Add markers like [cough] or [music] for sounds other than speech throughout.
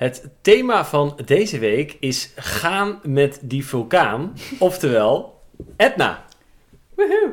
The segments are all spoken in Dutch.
Het thema van deze week is gaan met die vulkaan, [laughs] oftewel Etna. Woehoe.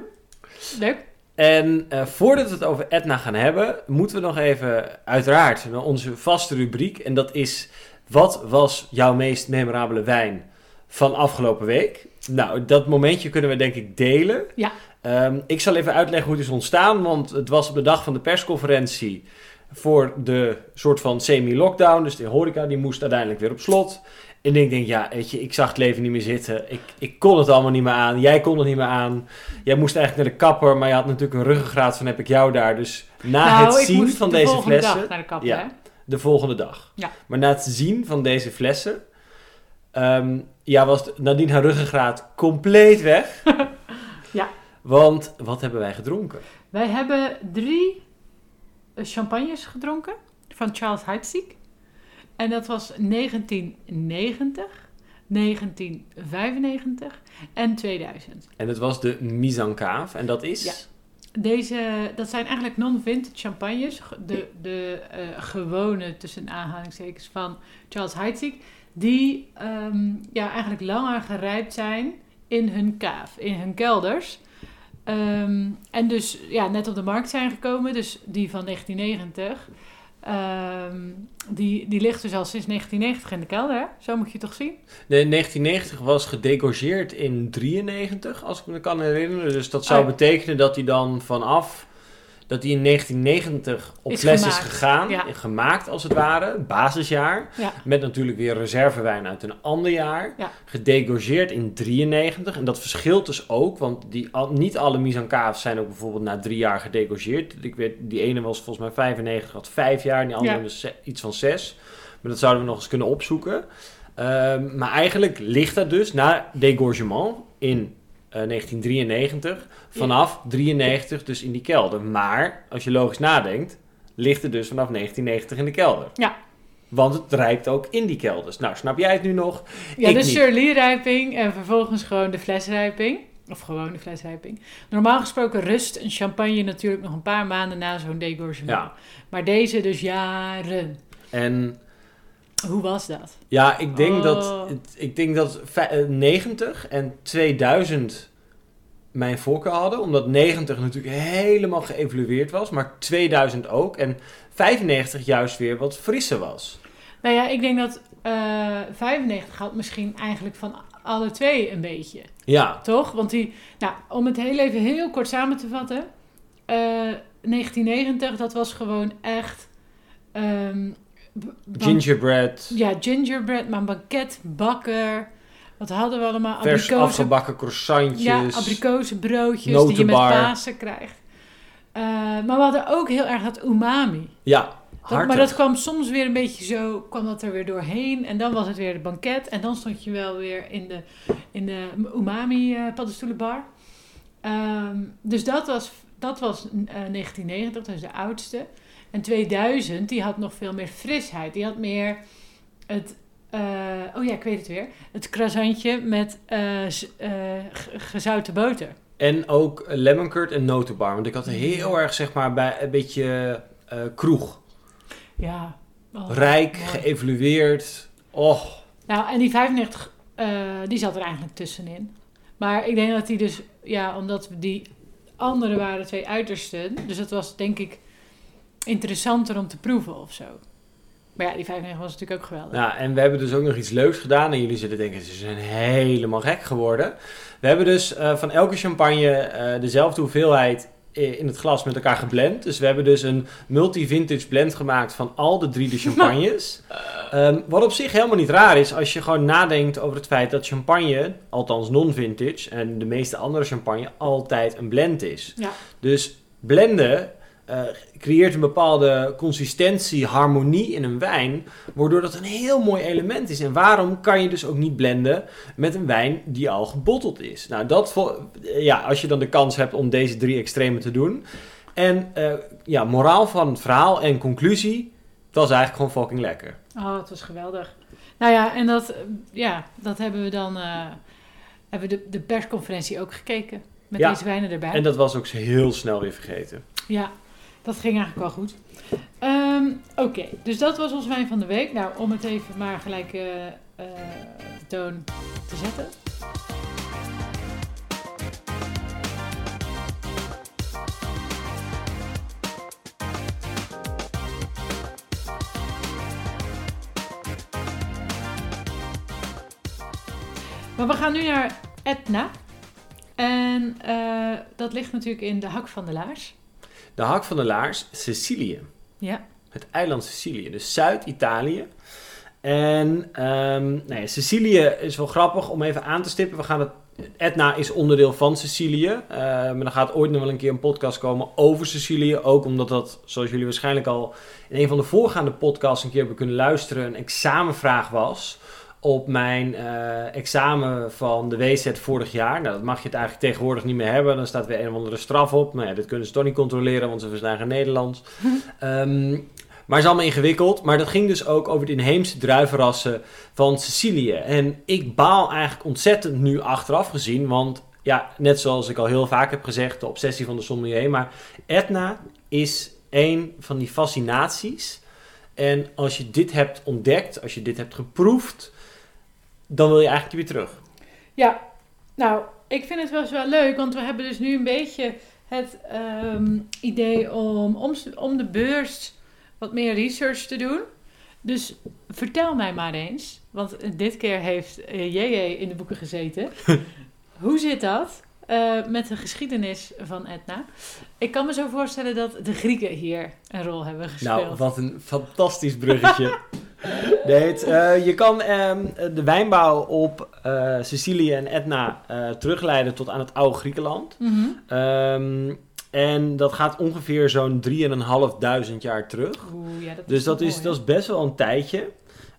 Leuk. En eh, voordat we het over Etna gaan hebben, moeten we nog even uiteraard naar onze vaste rubriek. En dat is, wat was jouw meest memorabele wijn van afgelopen week? Nou, dat momentje kunnen we denk ik delen. Ja. Ehm, ik zal even uitleggen hoe het is ontstaan, want het was op de dag van de persconferentie voor de soort van semi-lockdown. Dus de horeca die moest uiteindelijk weer op slot. En ik denk, ja, weet je, ik zag het leven niet meer zitten. Ik, ik kon het allemaal niet meer aan. Jij kon het niet meer aan. Jij moest eigenlijk naar de kapper, maar je had natuurlijk een ruggengraat van heb ik jou daar. Dus na nou, het zien van de deze volgende flessen, dag naar de kapper, Ja. hè? de volgende dag. Ja. Maar na het zien van deze flessen, ehm, ja, was de- nadien haar ruggengraat compleet weg. [laughs] Ja. Want wat hebben wij gedronken? Wij hebben drie champagnes gedronken van Charles Heidsieck. En dat was 1990, 1995 en 2000. En het was de Mise en Cave. En dat is... Ja. Deze, dat zijn eigenlijk non-vintage champagnes. De, de eh, gewone, tussen aanhalingstekens, van Charles Heidsieck. Die ehm, ja, eigenlijk langer gerijpt zijn in hun kaaf, in hun kelders. Ehm, en dus ja, net op de markt zijn gekomen. Dus die van 1990. ehm, die, die ligt dus al sinds 1990 in de kelder. hè? Zo moet je het toch zien? De 1990 was gedegorgeerd in 93, als ik me kan herinneren. Dus dat zou Oh betekenen dat hij dan vanaf... Dat hij in 1990 op Is fles is gegaan, ja. gemaakt als het ware, basisjaar. Ja. Met natuurlijk weer reservewijn uit een ander jaar. Ja. Gedegorgeerd in 93. En dat verschilt dus ook, want die, niet alle mise en caves zijn ook bijvoorbeeld na drie jaar gedegorgeerd. Ik weet, die ene was volgens mij 95, had vijf jaar. En die andere ze- iets van zes. Maar dat zouden we nog eens kunnen opzoeken. Ehm, maar eigenlijk ligt dat dus na degorgement in eh, 1993. Vanaf 93 dus in die kelder. Maar als je logisch nadenkt, ligt het dus vanaf 1990 in de kelder. Ja. Want het rijpt ook in die kelders. Nou, snap jij het nu nog? Ja, Ik de niet. Shirley-rijping en vervolgens gewoon de flesrijping. Of gewoon de flesrijping. Normaal gesproken rust een champagne natuurlijk nog een paar maanden na zo'n degorgement. Ja. Maar deze dus jaren. En Hoe was dat? ja, ik denk Oh. dat, ik denk dat vij- eh, 90 en 2000 mijn voorkeur hadden. Omdat 90 natuurlijk helemaal geëvalueerd was. Maar 2000 ook. En 95 juist weer wat frisser was. Nou ja, ik denk dat eh 95 had misschien eigenlijk van alle twee een beetje. Ja, Toch? Want die, nou, om het heel even heel kort samen te vatten. eh, 1990, dat was gewoon echt... ehm, gingerbread, Ja, gingerbread, maar banket, bakker. Wat hadden we allemaal? vers Abrikozen, afgebakken croissantjes. ja, abrikozenbroodjes die je met. Pasen krijgt. Eh, maar we hadden ook heel erg dat umami. Ja, Dat, maar dat kwam soms weer een beetje zo, kwam dat er weer doorheen. En dan was het weer de banket. En dan stond je wel weer in de, in de umami paddenstoelenbar. Ehm, dus dat was, dat was eh, 1990, dat is de oudste. En 2000, die had nog veel meer frisheid. Die had meer het, eh, oh ja, ik weet het weer. Het croissantje met eh, eh, gezouten boter. En ook lemon curd en notenbar. Want ik had heel erg, zeg maar, bij een beetje kroeg. Ja. Oh, Rijk, mooi. geëvalueerd. Och, Nou, en die 95, eh, die zat er eigenlijk tussenin. Maar ik denk dat die dus, ja, omdat die andere waren twee uitersten. Dus het was denk ik interessanter om te proeven of zo. Maar ja, die 95 was natuurlijk ook geweldig. Ja, en we hebben dus ook nog iets leuks gedaan. En jullie zullen denken, ze zijn helemaal gek geworden. We hebben dus eh, van elke champagne eh, dezelfde hoeveelheid in het glas met elkaar geblend. Dus we hebben dus een multi-vintage blend gemaakt van al de drie de [laughs] champagnes. Ehm, wat op zich helemaal niet raar is als je gewoon nadenkt over het feit dat champagne, althans non-vintage, en de meeste andere champagne altijd een blend is. Ja. Dus blenden eh, creëert een bepaalde consistentie, harmonie in een wijn, waardoor dat een heel mooi element is. En waarom kan je dus ook niet blenden met een wijn die al gebotteld is? Nou, dat vo- ja, als je dan de kans hebt om deze drie extremen te doen. En eh, ja, moraal van het verhaal en conclusie, dat is eigenlijk gewoon fucking lekker. Oh, het was geweldig. Nou ja, en dat, eh, ja, dat hebben we dan, eh, hebben we de, de persconferentie ook gekeken. Met Ja. deze wijnen erbij. En dat was ook heel snel weer vergeten. Ja. Dat ging eigenlijk wel goed. Ehm, Oké, dus dat was ons wijn van de week. Nou, om het even maar gelijk eh eh, toon te zetten. Maar we gaan nu naar Etna. En eh, dat ligt natuurlijk in de hak van de laars. De hak van de laars, Sicilië. Ja. Het eiland Sicilië, dus Zuid-Italië. En ehm, nou ja, Sicilië is wel grappig om even aan te stippen. We gaan het, Etna is onderdeel van Sicilië. Maar er gaat ooit nog wel een keer een podcast komen over Sicilië. Ook omdat dat, zoals jullie waarschijnlijk al in een van de voorgaande podcasts een keer hebben kunnen luisteren, een examenvraag was op mijn eh, examen van de WZ vorig jaar. Nou, dat mag je het eigenlijk tegenwoordig niet meer hebben. Dan staat weer een of andere straf op. Nou ja, dat kunnen ze toch niet controleren, want ze verstaan geen Nederlands. [laughs] Ehm, maar het is allemaal ingewikkeld. Maar dat ging dus ook over de inheemse druivenrassen van Sicilië. En ik baal eigenlijk ontzettend nu achteraf gezien. Want ja, net zoals ik al heel vaak heb gezegd, de obsessie van de sommelier. Maar Etna is een van die fascinaties. En als je dit hebt ontdekt, als je dit hebt geproefd, dan wil je eigenlijk weer terug. Ja, nou, ik vind het wel eens wel leuk, want we hebben dus nu een beetje het ehm, idee om, om om de beurs wat meer research te doen. Dus vertel mij maar eens, want dit keer heeft eh, JJ in de boeken gezeten. [laughs] Hoe zit dat eh, met de geschiedenis van Etna? Ik kan me zo voorstellen dat de Grieken hier een rol hebben gespeeld. Nou, wat een fantastisch bruggetje. [laughs] nee, het, eh, je kan ehm, de wijnbouw op eh, Sicilië en Etna terugleiden tot aan het oude Griekenland. Mhm. Ehm, en dat gaat ongeveer zo'n 3.500 jaar terug. Oeh, ja, dat Dus dat is, dat is best wel een tijdje.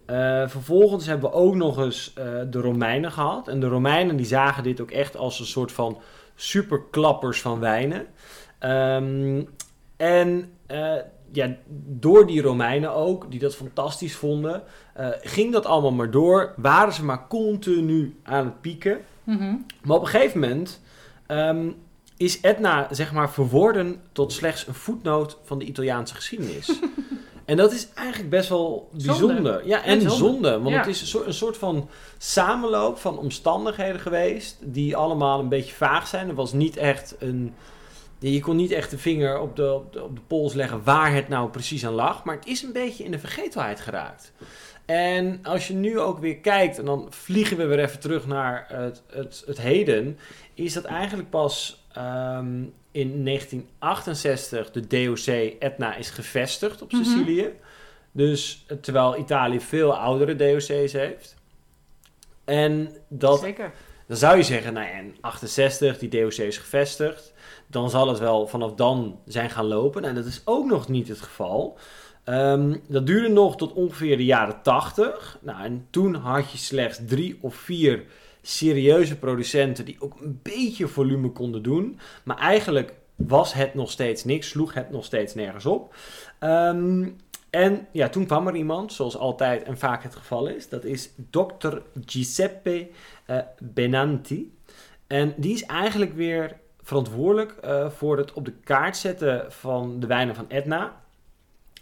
Eh, vervolgens hebben we ook nog eens eh, de Romeinen gehad. En de Romeinen die zagen dit ook echt als een soort van superklappers van wijnen. Ehm, en eh, ja, door die Romeinen ook, die dat fantastisch vonden, ging dat allemaal maar door. Waren ze maar continu aan het pieken. Mhm. Maar op een gegeven moment ehm, is Etna zeg maar verworden tot slechts een voetnoot van de Italiaanse geschiedenis. [laughs] en dat is eigenlijk best wel bijzonder. Zonde. Ja, en, En zonde. zonde. want Ja. het is een soort, van samenloop van omstandigheden geweest die allemaal een beetje vaag zijn. Er was niet echt een... Je kon niet echt de vinger op de, op, de, op de pols leggen waar het nou precies aan lag. Maar het is een beetje in de vergetelheid geraakt. En als je nu ook weer kijkt, en dan vliegen we weer even terug naar het, het, het heden, is dat eigenlijk pas ehm, in 1968 de DOC Etna is gevestigd op Mhm. Sicilië. Dus terwijl Italië veel oudere DOC's heeft. En dat, Zeker. dan zou je zeggen, nou ja, in 68 die DOC is gevestigd, dan zal het wel vanaf dan zijn gaan lopen. En dat is ook nog niet het geval. Ehm, dat duurde nog tot ongeveer de jaren 80. Nou, en toen had je slechts drie of vier serieuze producenten die ook een beetje volume konden doen. Maar eigenlijk was het nog steeds niks, sloeg het nog steeds nergens op. Ehm, en ja, toen kwam er iemand, zoals altijd en vaak het geval is. Dat is Dr. Giuseppe eh, Benanti. En die is eigenlijk weer verantwoordelijk eh, voor het op de kaart zetten van de wijnen van Etna.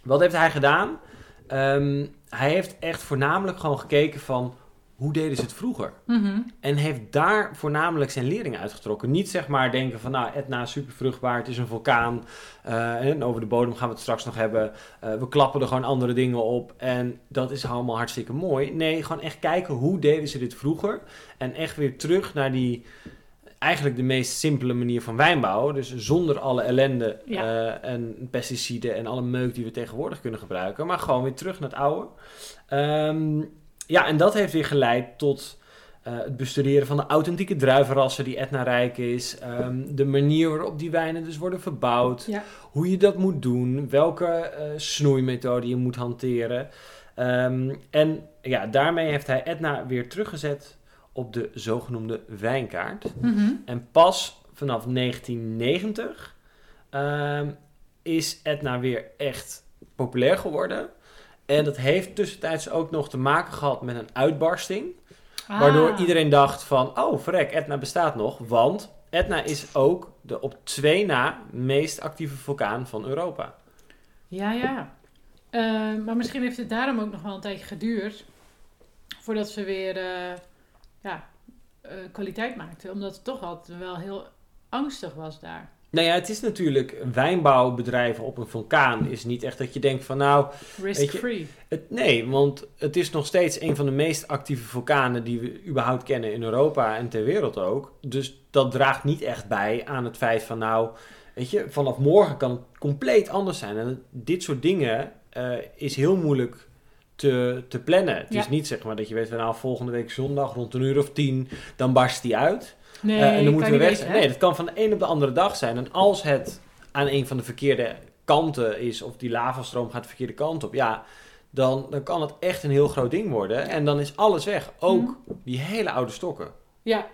Wat heeft hij gedaan? Ehm, hij heeft echt voornamelijk gewoon gekeken van hoe deden ze het vroeger? Mhm. En heeft daar voornamelijk zijn lering uitgetrokken. Niet zeg maar denken van, nou, Etna is super vruchtbaar, het is een vulkaan. eh, en over de bodem gaan we het straks nog hebben. Eh, we klappen er gewoon andere dingen op. En dat is allemaal hartstikke mooi. Nee, gewoon echt kijken hoe deden ze dit vroeger. En echt weer terug naar die, eigenlijk de meest simpele manier van wijnbouwen. Dus zonder alle ellende Ja. eh, en pesticiden en alle meuk die we tegenwoordig kunnen gebruiken. Maar gewoon weer terug naar het oude. Ehm, ja, en dat heeft weer geleid tot eh, het bestuderen van de authentieke druivenrassen die Etna-rijk is. Ehm, de manier waarop die wijnen dus worden verbouwd. Ja. Hoe je dat moet doen. Welke eh, snoeimethode je moet hanteren. Ehm, en ja, daarmee heeft hij Etna weer teruggezet op de zogenoemde wijnkaart. Mhm. En pas vanaf 1990 ehm, is Etna weer echt populair geworden. En dat heeft tussentijds ook nog te maken gehad met een uitbarsting. Waardoor Ah. iedereen dacht van, oh verrek, Etna bestaat nog. Want Etna is ook de op twee na meest actieve vulkaan van Europa. Ja, ja. Eh, maar misschien heeft het daarom ook nog wel een tijdje geduurd voordat ze weer eh, ja, eh, kwaliteit maakten. Omdat het toch altijd wel heel angstig was daar. Nou ja, het is natuurlijk wijnbouwbedrijven op een vulkaan. Is niet echt dat je denkt van nou, Risk-free. Nee, want het is nog steeds een van de meest actieve vulkanen die we überhaupt kennen in Europa en ter wereld ook. Dus dat draagt niet echt bij aan het feit van nou, weet je, vanaf morgen kan het compleet anders zijn. En dit soort dingen eh, is heel moeilijk te, te plannen. Het Ja. is niet zeg maar dat je weet van nou volgende week zondag rond een uur of tien, dan barst die uit. Nee, Eh, en dan moeten we weg zijn. Nee, dat kan van de een op de andere dag zijn. En als het aan een van de verkeerde kanten is, of die lavastroom gaat de verkeerde kant op, ja, dan, dan kan het echt een heel groot ding worden. En dan is alles weg. Ook Mhm. die hele oude stokken. Ja.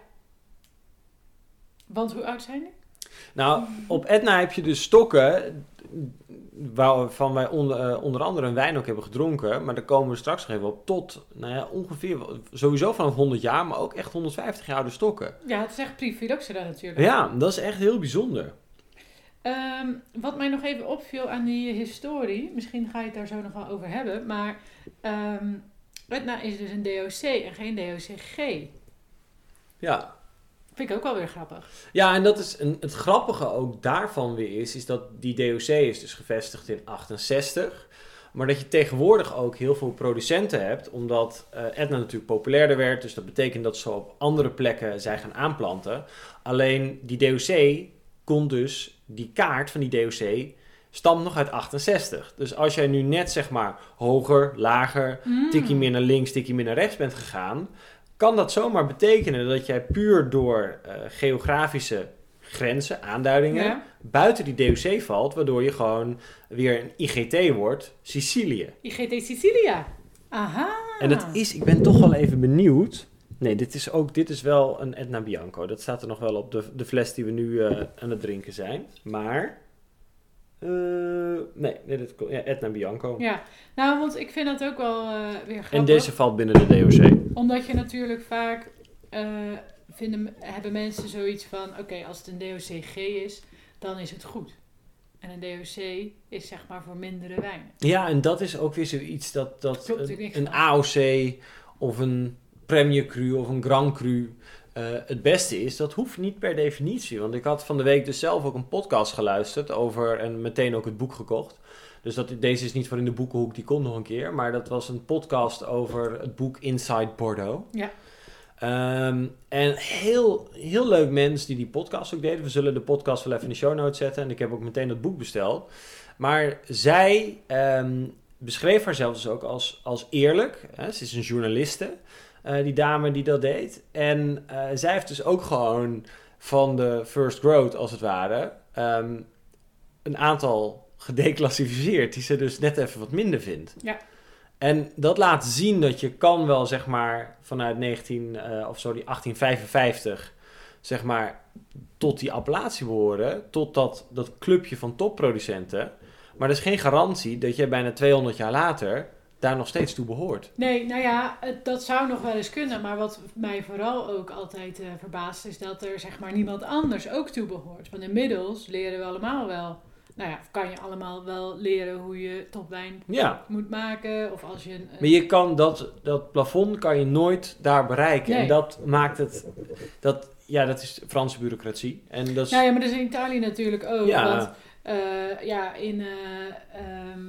Want hoe oud zijn die? Nou, op Etna heb je dus stokken waarvan wij onder, eh, onder andere een wijn ook hebben gedronken. Maar daar komen we straks nog even op. Tot nou ja, ongeveer sowieso vanaf 100 jaar, maar ook echt 150 jaar oude stokken. Ja, het is echt Prifiloxera natuurlijk. Ja, dat is echt heel bijzonder. Ehm, wat mij nog even opviel aan die historie, misschien ga je het daar zo nog wel over hebben, maar ehm Etna is dus een DOC en geen DOCG. Ja, Vind ik ook wel weer grappig. Ja, en dat is een, het grappige ook daarvan weer is, is dat die DOC is dus gevestigd in 68. Maar dat je tegenwoordig ook heel veel producenten hebt, omdat eh Etna natuurlijk populairder werd. Dus dat betekent dat ze op andere plekken zij gaan aanplanten. Alleen die DOC kon dus, die kaart van die DOC stamt nog uit 68. Dus als jij nu net zeg maar hoger, lager, Mm. tikkie meer naar links, tikkie meer naar rechts bent gegaan, kan dat zomaar betekenen dat jij puur door eh, geografische grenzen, aanduidingen, Ja. buiten die DOC valt, waardoor je gewoon weer een IGT wordt, Sicilië. IGT Sicilia. Aha. En dat is, ik ben toch wel even benieuwd. Nee, dit is ook, dit is wel een Etna Bianco. Dat staat er nog wel op de, de fles die we nu eh, aan het drinken zijn. Maar, eh, nee, nee dat, ja, Etna Bianco. Ja, nou, want ik vind dat ook wel eh, weer grappig. en deze valt binnen de DOC. Omdat je natuurlijk vaak eh, vinden, hebben mensen zoiets van: oké, als het een DOCG is, dan is het goed. En een DOC is zeg maar voor mindere wijnen. Ja, en dat is ook weer zoiets dat, dat Klopt, een. AOC of een Premier Cru of een Grand Cru eh, het beste is. Dat hoeft niet per definitie. Want ik had van de week dus zelf ook een podcast geluisterd over en meteen ook het boek gekocht. Dus dat, deze is niet voor in de boekenhoek, die komt nog een keer. Maar dat was een podcast over het boek Inside Bordeaux. Ja. Ehm, en heel, heel leuk mensen die die podcast ook deden. We zullen de podcast wel even in de show notes zetten. En ik heb ook meteen dat boek besteld. Maar zij ehm, beschreef haar zelfs ook als, als eerlijk. Hè? Ze is een journaliste, eh, die dame die dat deed. En eh, zij heeft dus ook gewoon van de first growth, als het ware, ehm, een aantal gedeclassificeerd. Die ze dus net even wat minder vindt. Ja. En dat laat zien dat je kan wel, zeg maar, vanuit 19, eh, of sorry, 1855, zeg maar, tot die appellatie behoren, tot dat, dat clubje van topproducenten. Maar dat is geen garantie dat je bijna 200 jaar later daar nog steeds toe behoort. Nee, nou ja, dat zou nog wel eens kunnen. Maar wat mij vooral ook altijd eh, verbaast, is dat er zeg maar niemand anders ook toe behoort. Want inmiddels leren we allemaal wel. Nou ja, kan je allemaal wel leren hoe je topwijn Ja, moet maken. Of als je een. maar je kan dat, dat plafond kan je nooit daar bereiken. Nee. En dat maakt het, dat, ja, dat is Franse bureaucratie. En dat is, Nou ja, maar dat is in Italië natuurlijk ook. ja, Want eh, ja, in eh, ehm,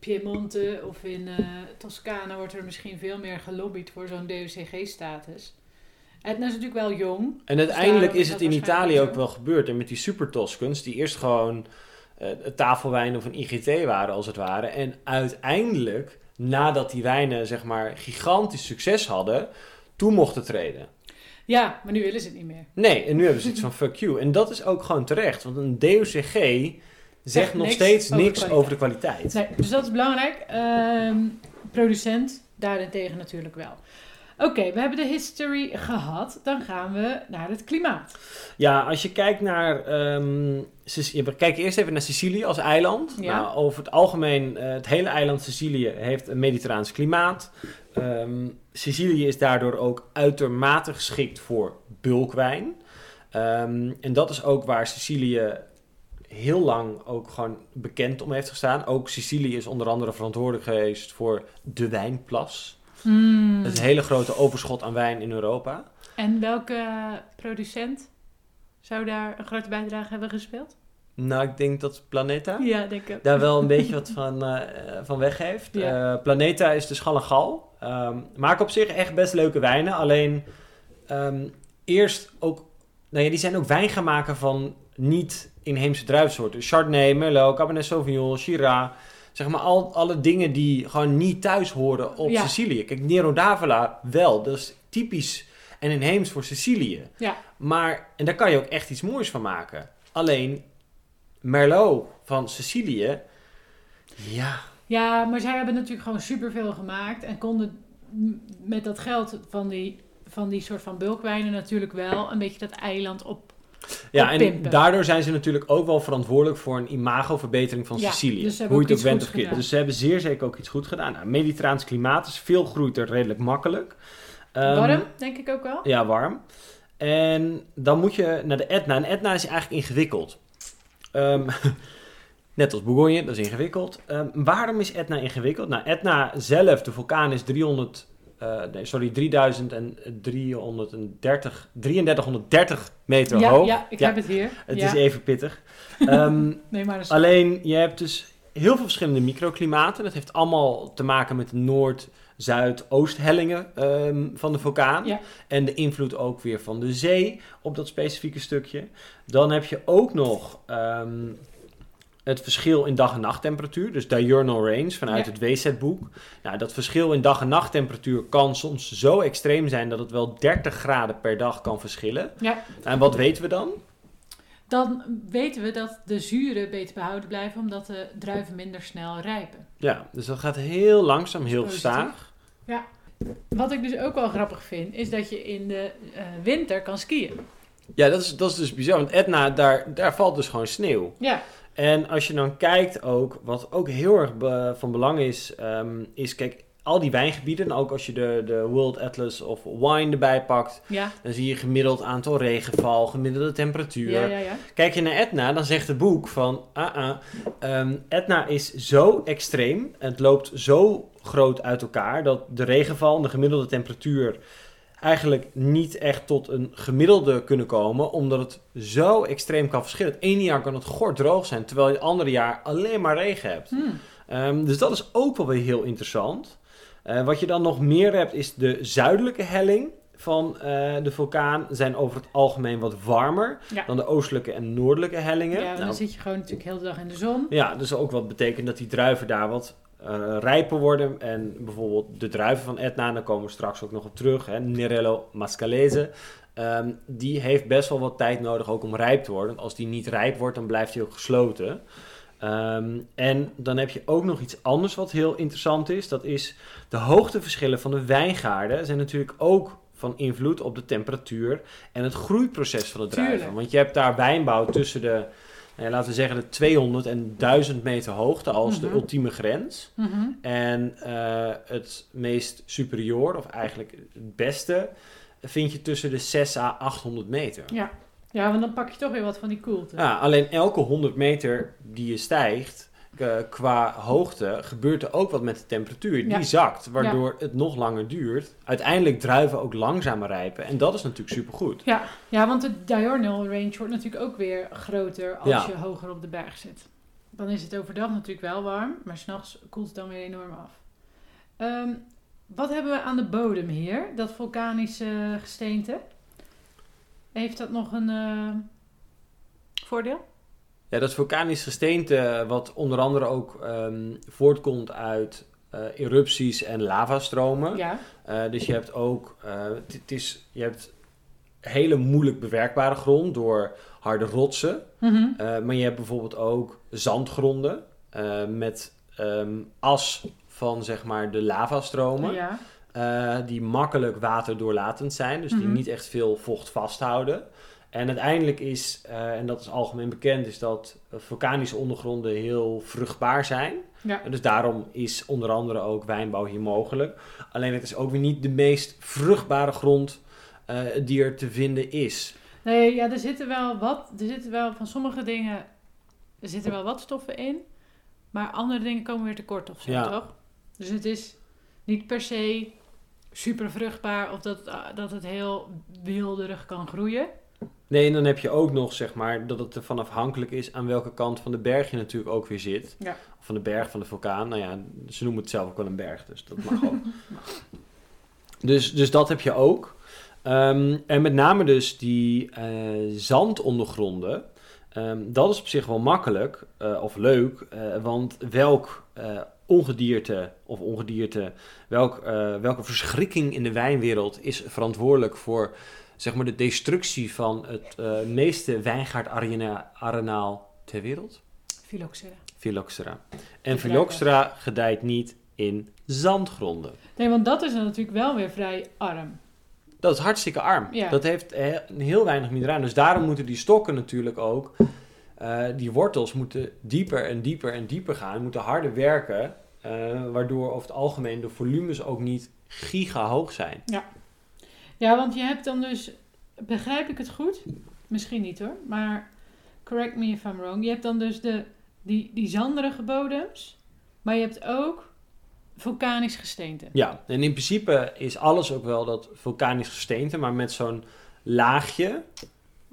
Piemonte of in eh, Toscane wordt er misschien veel meer gelobbyd voor zo'n DOCG-status. Etna is natuurlijk wel jong. En uiteindelijk daarom is het in Italië ook wel gebeurd. En met die super Toscans, die eerst gewoon eh tafelwijn of een IGT waren als het ware. En uiteindelijk, nadat die wijnen zeg maar gigantisch succes hadden, toe mochten treden. Ja, maar nu willen ze het niet meer. Nee, en nu hebben ze iets van fuck you. En dat is ook gewoon terecht. Want een DOCG zegt nog niks steeds over niks over de kwaliteit. Nee, dus dat is belangrijk. Ehm, producent daarentegen natuurlijk wel. Oké, we hebben de history gehad. Dan gaan we naar het klimaat. Ja, als je kijkt naar. Sic- we kijken eerst even naar Sicilië als eiland. Ja. Nou, over het algemeen, eh, het hele eiland Sicilië heeft een mediterraans klimaat. Ehm, Sicilië is daardoor ook uitermate geschikt voor bulkwijn. En dat is ook waar Sicilië heel lang ook gewoon bekend om heeft gestaan. Ook Sicilië is onder andere verantwoordelijk geweest voor de wijnplas. Mm. Het hele grote overschot aan wijn in Europa. En welke producent zou daar een grote bijdrage hebben gespeeld? Nou, ik denk dat Planeta Ja, denk ik. daar wel een beetje wat [laughs] van, eh, van weg heeft. Ja. Eh, Planeta is dus gal en gal. Ehm, maken op zich echt best leuke wijnen. Alleen ehm, eerst ook... Nou ja, die zijn ook wijn gaan maken van niet inheemse druivensoorten. Chardonnay, Merlot, Cabernet Sauvignon, Shiraz. Zeg maar al, alle dingen die gewoon niet thuis horen op Ja. Sicilië. Kijk, Nero d'Avola wel. Dat is typisch en inheems voor Sicilië. Ja. Maar, en daar kan je ook echt iets moois van maken. Alleen, Merlot van Sicilië, ja, Ja, maar zij hebben natuurlijk gewoon superveel gemaakt en konden met dat geld van die, van die soort van bulkwijnen natuurlijk wel een beetje dat eiland op. ja en daardoor zijn ze natuurlijk ook wel verantwoordelijk voor een imagoverbetering van Ja, Sicilië. dus hoe je het ook bent of gedaan. Dus ze hebben zeer zeker ook iets goed gedaan. Nou, Mediterraans klimaat is veel groeit er redelijk makkelijk. Ehm, Warm, denk ik ook wel. Ja, warm. En dan moet je naar de Etna. En Etna is eigenlijk ingewikkeld. Ehm, [laughs] net als Bourgogne, dat is ingewikkeld. Ehm, waarom is Etna ingewikkeld? Nou, Etna zelf, de vulkaan, is 300, eh, nee, sorry, 3330, 3330 meter ja, hoog. ja, ik Ja, heb het hier. Het ja. is even pittig. Ehm, [laughs] Nee, maar is- Alleen, je hebt dus heel veel verschillende microklimaten. Dat heeft allemaal te maken met de Noord, Zuid, Oosthellingen ehm, van de vulkaan. Ja. En de invloed ook weer van de zee op dat specifieke stukje. Dan heb je ook nog ehm, het verschil in dag- en nachttemperatuur. Dus diurnal range vanuit Ja. het WZ-boek. Nou, dat verschil in dag- en nachttemperatuur kan soms zo extreem zijn dat het wel 30 graden per dag kan verschillen. Ja. En wat weten we dan? Dan weten we dat de zuren beter behouden blijven omdat de druiven minder snel rijpen. Ja, dus dat gaat heel langzaam, heel Positief. gestaag. Wat ik dus ook wel grappig vind, is dat je in de eh, winter kan skiën. Ja, dat is, dat is dus bizar. Want Etna, daar, daar valt dus gewoon sneeuw. Ja, En als je dan kijkt ook, wat ook heel erg be- van belang is, ehm, is kijk, al die wijngebieden, en ook als je de, de World Atlas of Wine erbij pakt, ja, dan zie je gemiddeld aantal regenval, gemiddelde temperatuur. ja, ja. ja. Kijk je naar Etna, dan zegt het boek van, ah, ah, ehm, Etna is zo extreem, het loopt zo groot uit elkaar, dat de regenval en de gemiddelde temperatuur eigenlijk niet echt tot een gemiddelde kunnen komen, omdat het zo extreem kan verschillen. Het ene jaar kan het gort droog zijn, terwijl je het andere jaar alleen maar regen hebt. Hmm. Ehm, dus dat is ook wel weer heel interessant. Eh, wat je dan nog meer hebt, is de zuidelijke helling van eh, de vulkaan zijn over het algemeen wat warmer Ja. dan de oostelijke en noordelijke hellingen. Ja, want Nou, dan zit je gewoon natuurlijk heel de dag in de zon. ja, dus ook wat betekent dat die druiven daar wat eh, rijper worden. En bijvoorbeeld de druiven van Etna, daar komen we straks ook nog op terug. Hè, Nerello Mascalese. ehm, die heeft best wel wat tijd nodig ook om rijp te worden. Als die niet rijp wordt, dan blijft hij ook gesloten. Ehm, en dan heb je ook nog iets anders wat heel interessant is. Dat is de hoogteverschillen van de wijngaarden zijn natuurlijk ook van invloed op de temperatuur en het groeiproces van de druiven. Want je hebt daar wijnbouw tussen de, nou ja, laten we zeggen, de 200 en 1000 meter hoogte als de Mhm. ultieme grens. Mhm. En eh, het meest superieur, of eigenlijk het beste, vind je tussen de 6 à 800 meter. Ja. ja, want dan pak je toch weer wat van die koelte. Ja, alleen elke 100 meter die je stijgt eh, qua hoogte gebeurt er ook wat met de temperatuur. Die Ja. zakt, waardoor het nog langer duurt. Uiteindelijk druiven ook langzamer rijpen. En dat is natuurlijk supergoed. Ja, ja, want de diurnal range wordt natuurlijk ook weer groter als Ja. je hoger op de berg zit. Dan is het overdag natuurlijk wel warm, maar s'nachts koelt het dan weer enorm af. Ehm, wat hebben we aan de bodem hier? Dat vulkanische gesteente. Heeft dat nog een eh, voordeel? Ja, dat vulkanisch gesteente, wat onder andere ook ehm, voortkomt uit eh, erupties en lavastromen. Ja. Eh, dus je hebt ook, eh, het- is, je hebt hele moeilijk bewerkbare grond door harde rotsen. Mhm. Maar je hebt bijvoorbeeld ook zandgronden met ehm, as van zeg maar de lavastromen. Ja. die makkelijk waterdoorlatend zijn, dus die Mhm. niet echt veel vocht vasthouden. En uiteindelijk is, eh, en dat is algemeen bekend, is dat eh, vulkanische ondergronden heel vruchtbaar zijn. Ja. En dus daarom is onder andere ook wijnbouw hier mogelijk. Alleen het is ook weer niet de meest vruchtbare grond eh, die er te vinden is. Nee, ja, er zitten wel wat, er zitten wel van sommige dingen, er zitten wel wat stoffen in, maar andere dingen komen weer tekort of zo, Ja. toch? Dus het is niet per se super vruchtbaar of dat, dat het heel wilderig kan groeien. Nee, en dan heb je ook nog, zeg maar, dat het ervan afhankelijk is aan welke kant van de berg je natuurlijk ook weer zit. Ja. Of van de berg, van de vulkaan. Nou ja, ze noemen het zelf ook wel een berg, dus dat mag ook. [laughs] dus, dus dat heb je ook. Ehm, en met name dus die eh, zandondergronden. ehm, dat is op zich wel makkelijk eh, of leuk, eh, want welk ongedierte of ongedierte, welk, welke verschrikking in de wijnwereld is verantwoordelijk voor zeg maar de destructie van het eh, meeste wijngaardarenaal ter wereld? Phylloxera. Phylloxera. En Phylloxera gedijt niet in zandgronden. Nee, want dat is dan natuurlijk wel weer vrij arm. Dat is hartstikke arm. Ja. Dat heeft he- heel weinig mineralen. Dus daarom moeten die stokken natuurlijk ook, eh, die wortels moeten dieper en dieper en dieper gaan. Moeten harder werken, eh, waardoor over het algemeen de volumes ook niet giga hoog zijn. Ja, want je hebt dan dus, begrijp ik het goed? Misschien niet hoor, maar correct me if I'm wrong. Je hebt dan dus de, die, die zanderige bodems, maar je hebt ook vulkanisch gesteente. Ja, en in principe is alles ook wel dat vulkanisch gesteente, maar met zo'n laagje.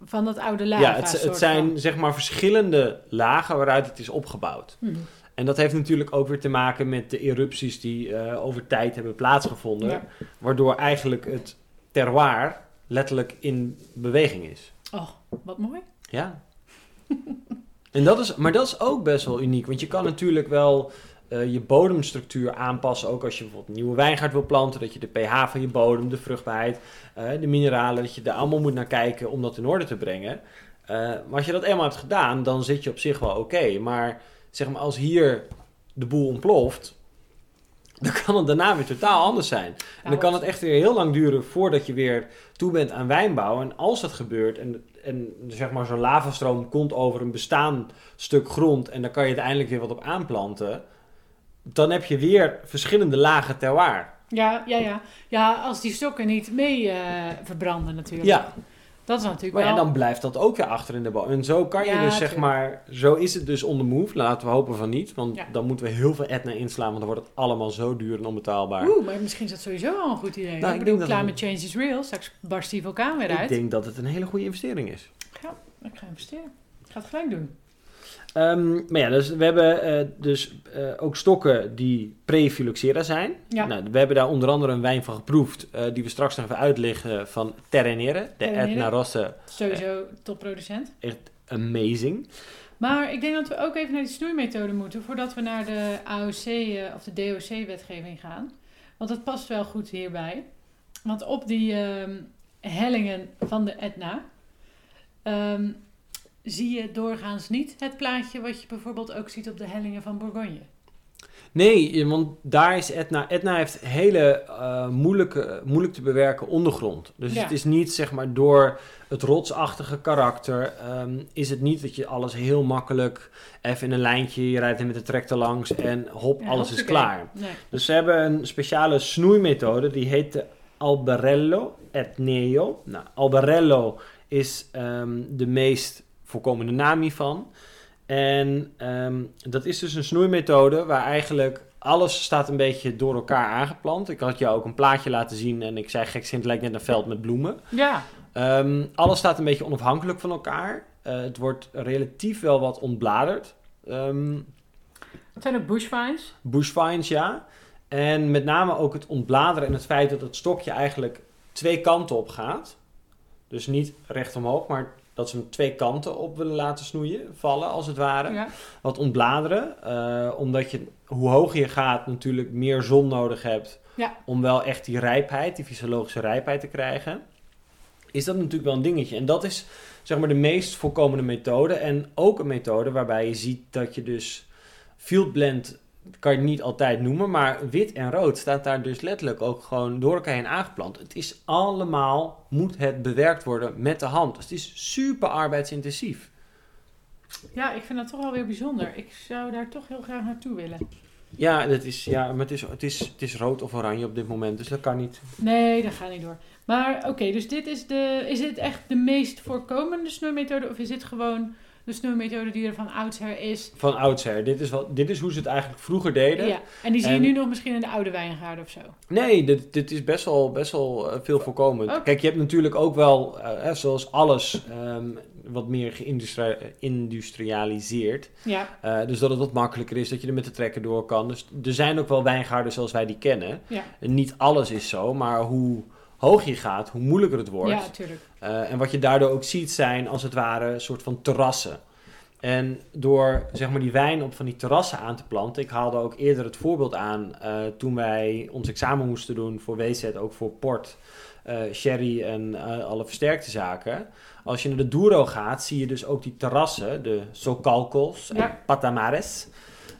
Van dat oude lava. ja, het, het zijn van. zeg maar verschillende lagen waaruit het is opgebouwd. Mhm. En dat heeft natuurlijk ook weer te maken met de erupties die eh, over tijd hebben plaatsgevonden. Ja. Waardoor eigenlijk het terroir letterlijk in beweging is. Oh, wat mooi. Ja. [laughs] en dat is, maar dat is ook best wel uniek. Want je kan natuurlijk wel eh, je bodemstructuur aanpassen. Ook als je bijvoorbeeld een nieuwe wijngaard wil planten. Dat je de pH van je bodem, de vruchtbaarheid, eh, de mineralen. Dat je daar allemaal moet naar kijken om dat in orde te brengen. Eh, maar als je dat eenmaal hebt gedaan, dan zit je op zich wel oké. Maar zeg maar als hier de boel ontploft. Dan kan het daarna weer totaal anders zijn. En dan kan het echt weer heel lang duren voordat je weer toe bent aan wijnbouw. En als dat gebeurt en, en zeg maar zo'n lavastroom komt over een bestaand stuk grond en dan kan je uiteindelijk weer wat op aanplanten, dan heb je weer verschillende lagen terroir. Ja, ja, ja. Ja, als die stokken niet mee eh, verbranden natuurlijk. Ja, Dat is natuurlijk maar ja, wel... dan blijft dat ook weer achter in de boom. En zo kan je Ja, dus zeg maar, zo is het dus on the move. Laten we hopen van niet, want Ja. dan moeten we heel veel Etna inslaan, want dan wordt het allemaal zo duur en onbetaalbaar. Oeh, maar misschien is dat sowieso al een goed idee. Nou, ik ik bedoel, climate change is real. Straks barst die vulkaan weer Ik uit. denk dat het een hele goede investering is. Ik ga investeren. Ik ga het gelijk doen. Ehm, maar ja, dus we hebben eh, dus eh, ook stokken die pre-phylloxera zijn. Ja. Nou, we hebben daar onder andere een wijn van geproefd, eh, die we straks nog even uitleggen van Terrenere, de. Etna Rosse. Sowieso topproducent. Echt amazing. Maar ik denk dat we ook even naar die snoeimethode moeten voordat we naar de AOC of de DOC-wetgeving gaan. Want dat past wel goed hierbij. Want op die ehm, hellingen van de Etna ehm, zie je doorgaans niet het plaatje wat je bijvoorbeeld ook ziet op de hellingen van Bourgogne. Nee, want daar is Etna. Etna heeft hele eh, moeilijke, moeilijk te bewerken ondergrond. Dus Ja. het is niet zeg maar door het rotsachtige karakter. ehm, is het niet dat je alles heel makkelijk even in een lijntje. Je rijdt er met de tractor langs en hop, Ja, alles is klaar. Nee. Dus ze hebben een speciale snoeimethode, die heet de Albarello Etneo. Nou, Albarello is ehm, de meest voorkomende naam hiervan. En ehm, dat is dus een snoeimethode waar eigenlijk alles staat een beetje door elkaar aangeplant. Ik had jou ook een plaatje laten zien en ik zei gek, het lijkt net een veld met bloemen. Ja, Ehm, alles staat een beetje onafhankelijk van elkaar. Eh, het wordt relatief wel wat ontbladerd. Ehm, het zijn ook bushvines. bushvines, ja. En met name ook het ontbladeren en het feit dat het stokje eigenlijk twee kanten op gaat. Dus niet recht omhoog, maar dat ze hem twee kanten op willen laten snoeien, vallen als het ware. Ja. Wat ontbladeren, eh, omdat je hoe hoger je gaat natuurlijk meer zon nodig hebt Ja. om wel echt die rijpheid, die fysiologische rijpheid te krijgen. Is dat natuurlijk wel een dingetje. En dat is zeg maar de meest voorkomende methode. En ook een methode waarbij je ziet dat je dus field blend kan je niet altijd noemen, maar wit en rood staat daar dus letterlijk ook gewoon door elkaar heen aangeplant. Het is allemaal, moet het bewerkt worden met de hand. Dus het is super arbeidsintensief. ja, ik vind dat toch wel weer bijzonder. Ik zou daar toch heel graag naartoe willen. Ja, dat is, ja maar het is, het, is, het is rood of oranje op dit moment, dus dat kan niet. Nee, dat gaat niet door. Maar oké, dus dit is de. Is dit echt de meest voorkomende snoeimethode? Of is dit gewoon de snoeimethode die er van oudsher is? Van oudsher. Dit is, wel, dit is hoe ze het eigenlijk vroeger deden. Ja, en die zie je En- nu nog misschien in de oude wijngaarden of zo. Nee, dit, dit is best wel, best wel eh, veel voorkomend. Kijk, je hebt natuurlijk ook wel, eh, zoals alles, ehm, wat meer geïndustria- geïndustrialiseerd. Ja, Eh, dus dat het wat makkelijker is, dat je er met de trekker door kan. Dus er zijn ook wel wijngaarden zoals wij die kennen. ja, niet alles is zo, maar hoe hoog je gaat, hoe moeilijker het wordt. ja, tuurlijk. Eh, en wat je daardoor ook ziet zijn, als het ware, een soort van terrassen. En door zeg maar, die wijn op van die terrassen aan te planten. Ik haalde ook eerder het voorbeeld aan eh, toen wij ons examen moesten doen voor WZ, ook voor port, eh, sherry en alle versterkte zaken. Als je naar de Douro gaat, zie je dus ook die terrassen, de Socalcos en Ja. Patamares.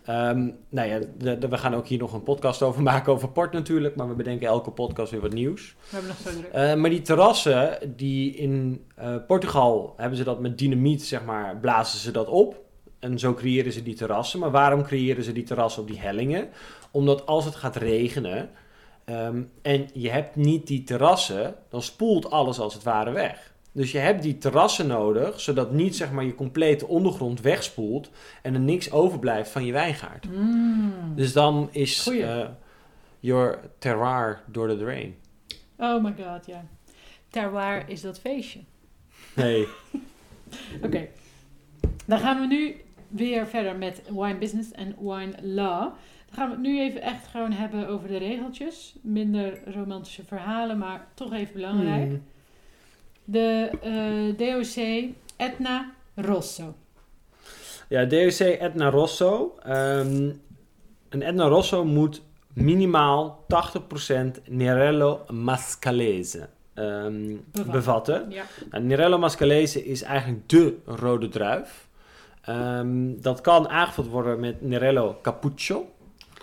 Ehm, nou ja, de- de- we gaan ook hier nog een podcast over maken over port natuurlijk, maar we bedenken elke podcast weer wat nieuws. We hebben nog zo druk. Eh, maar die terrassen, die in eh, Portugal hebben ze dat met dynamiet, zeg maar, blazen ze dat op. En zo creëren ze die terrassen. Maar waarom creëren ze die terrassen op die hellingen? Omdat als het gaat regenen ehm, en je hebt niet die terrassen, dan spoelt alles als het ware weg. Dus je hebt die terrassen nodig, zodat niet zeg maar, je complete ondergrond wegspoelt en er niks overblijft van je wijngaard. Mm. Dus dan is eh your terroir door the drain. Oh my god, ja. Terroir is dat feestje. Nee. [laughs] Oké. Dan gaan we nu weer verder met wine business en wine law. Dan gaan we het nu even echt gewoon hebben over de regeltjes. Minder romantische verhalen, maar toch even belangrijk. Hmm. De eh, DOC Etna Rosso. Ja, DOC Etna Rosso. Ehm, een Etna Rosso moet minimaal 80% Nerello Mascalese ehm, Bevatten. bevatten. Ja. Nou, Nerello Mascalese is eigenlijk de rode druif. Ehm, dat kan aangevuld worden met Nerello Cappuccio.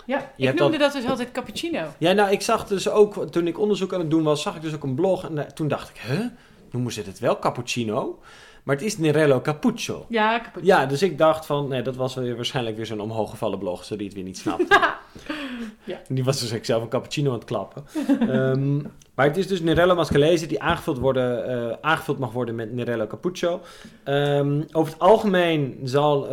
Ja, Je ik noemde dat dus altijd cappuccino. Ja, nou, ik zag dus ook, toen ik onderzoek aan het doen was, zag ik dus ook een blog. En daar- toen dacht ik, huh? Noemen ze het wel cappuccino? Maar het is Nerello Cappuccio. Ja, cappuccino. Ja, dus ik dacht van, nee, dat was weer, waarschijnlijk weer zo'n omhooggevallen blog, zodat hij het weer niet snapt. [laughs] Ja. Die was dus ik zelf een cappuccino aan het klappen. [laughs] Ehm, maar het is dus Nerello Mascalese die aangevuld, worden, eh, aangevuld mag worden met Nerello Cappuccio. Ehm, over het algemeen zal eh,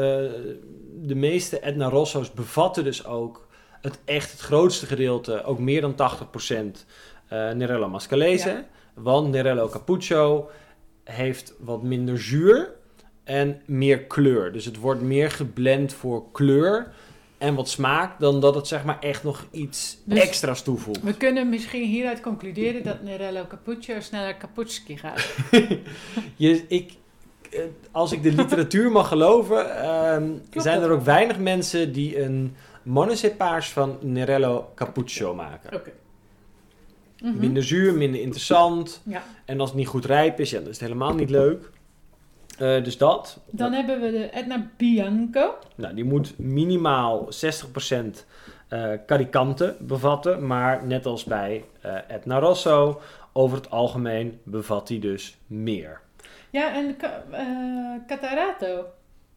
de meeste Etna Rosso's bevatten dus ook het echt het grootste gedeelte, ook meer dan 80% eh Nerello Mascalese. Ja. Want Nerello Cappuccio heeft wat minder zuur en meer kleur. Dus het wordt meer geblend voor kleur en wat smaak dan dat het zeg maar echt nog iets Dus- extra's toevoegt. We kunnen misschien hieruit concluderen dat Nerello Cappuccio sneller Caputski gaat. [laughs] Je, ik, eh, als ik de literatuur mag geloven, ehm, zijn er ook weinig mensen die een monocepaars van Nerello Cappuccio maken. Oké. Mhm. Minder zuur, minder interessant. Ja. En als het niet goed rijp is, ja, dan is het helemaal niet leuk. Eh, dus dat. Dan hebben we de Etna Bianco. Nou, die moet minimaal 60% eh Caricante bevatten. Maar net als bij eh Etna Rosso, over het algemeen bevat die dus meer. Ja, en Ca- eh, Catarato.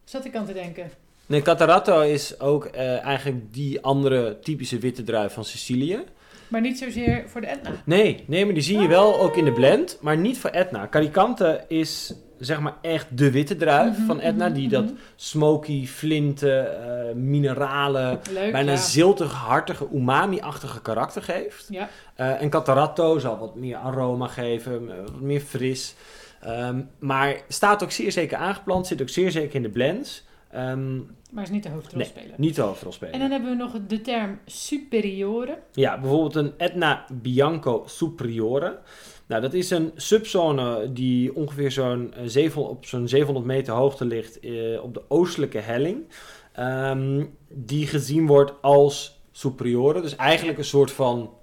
Zat ik aan te denken. Nee, Cataratto is ook eh, eigenlijk die andere typische witte druif van Sicilië. Maar niet zozeer voor de Etna. Nee, nee, maar die zie je wel ook in de blend, maar niet voor Etna. Caricante is zeg maar echt de witte druif Mhm, van Etna, mhm, die mhm. dat smoky, flinten, eh, mineralen, Leuk, bijna ja. ziltig, hartige, umami-achtige karakter geeft. Ja. Eh, en Cataratto zal wat meer aroma geven, eh, wat meer fris. Ehm, maar staat ook zeer zeker aangeplant, zit ook zeer zeker in de blends. Ehm, Maar is niet de hoofdrolspeler. niet de hoofdrolspeler. En dan hebben we nog de term superiore. Ja, bijvoorbeeld een Etna Bianco Superiore. Nou, dat is een subzone die ongeveer zo'n eh, 7 op zo'n 700 meter hoogte ligt eh, op de oostelijke helling. Ehm, die gezien wordt als superiore. Dus eigenlijk een soort van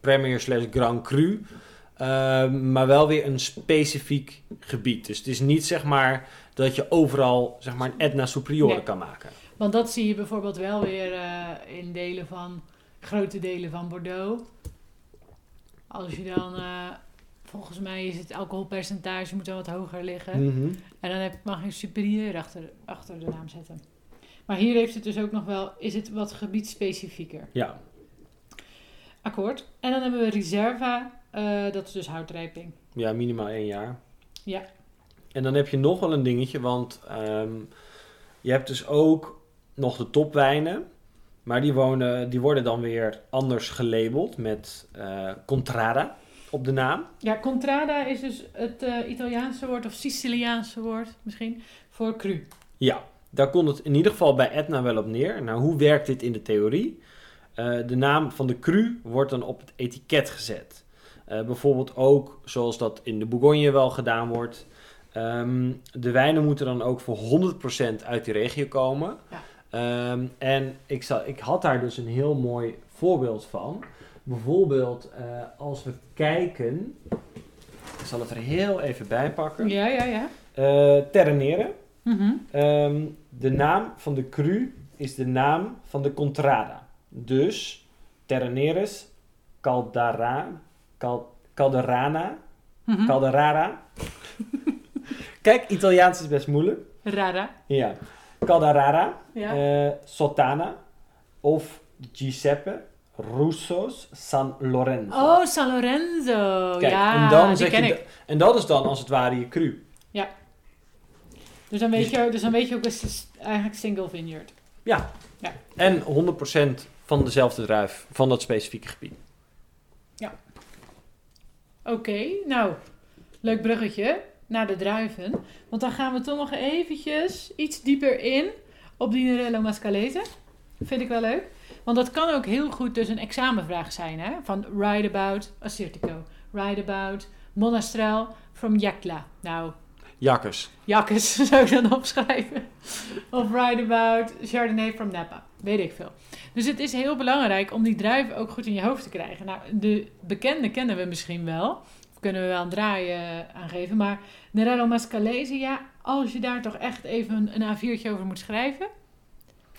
Premier slash Grand Cru. Ehm, maar wel weer een specifiek gebied. Dus het is niet zeg maar dat je overal zeg maar een Etna Superiore Nee. kan maken. Want dat zie je bijvoorbeeld wel weer eh, in delen van, grote delen van Bordeaux. Als je dan, eh, volgens mij is het alcoholpercentage moet dan wat hoger liggen. Mhm. En dan heb, mag je superieur achter, achter de naam zetten. Maar hier heeft het dus ook nog wel, is het wat gebiedsspecifieker. Ja, Akkoord. En dan hebben we Reserva, eh, dat is dus houtrijping. ja, minimaal één jaar. Ja. En dan heb je nog wel een dingetje, want ehm, je hebt dus ook nog de topwijnen. Maar die, wonen, die worden dan weer anders gelabeld met eh Contrada op de naam. Ja, contrada is dus het eh, Italiaanse woord, of Siciliaanse woord misschien, voor cru. Ja, daar komt het in ieder geval bij Etna wel op neer. Nou, hoe werkt dit in de theorie? Eh, de naam van de cru wordt dan op het etiket gezet. Bijvoorbeeld ook, zoals dat in de Bourgogne wel gedaan wordt. Ehm, de wijnen moeten dan ook voor 100% uit die regio komen. Ja. Ehm, en ik, zal, ik had daar dus een heel mooi voorbeeld van. Bijvoorbeeld eh, als we kijken... Ik zal het er heel even bij pakken. Ja, ja, ja. Terrenere. Ehm, de naam van de cru is de naam van de contrada. Dus Terreneres Caldara, Cal, Calderana, Mhm. Calderara. [laughs] Kijk, Italiaans is best moeilijk. Rara. Ja. Calderara, Ja. eh, Sotana of Giuseppe Russo's San Lorenzo. oh, San Lorenzo. Kijk, ja, en dan die zeg ken je ik. en dat is dan als het ware je cru. Dus dan weet je, dus dan weet je ook, het is eigenlijk single vineyard. Ja. Ja. En 100% van dezelfde druif van dat specifieke gebied. Oké, nou, leuk bruggetje naar de druiven. Want dan gaan we toch nog eventjes iets dieper in op die Nerello Mascalese. Vind ik wel leuk. Want dat kan ook heel goed dus een examenvraag zijn. Hè? Van Ride About Assyrtiko. Ride About Monastrel from Jacla. Nou, Jakkers. Jakkes [laughs] zou ik dan opschrijven. Of Ride About Chardonnay from Napa. Weet ik veel. Dus het is heel belangrijk om die druiven ook goed in je hoofd te krijgen. Nou, de bekende kennen we misschien wel. Kunnen we wel een draai eh, aangeven. Maar Nerello Mascalese, ja, als je daar toch echt even een, een A4'tje over moet schrijven.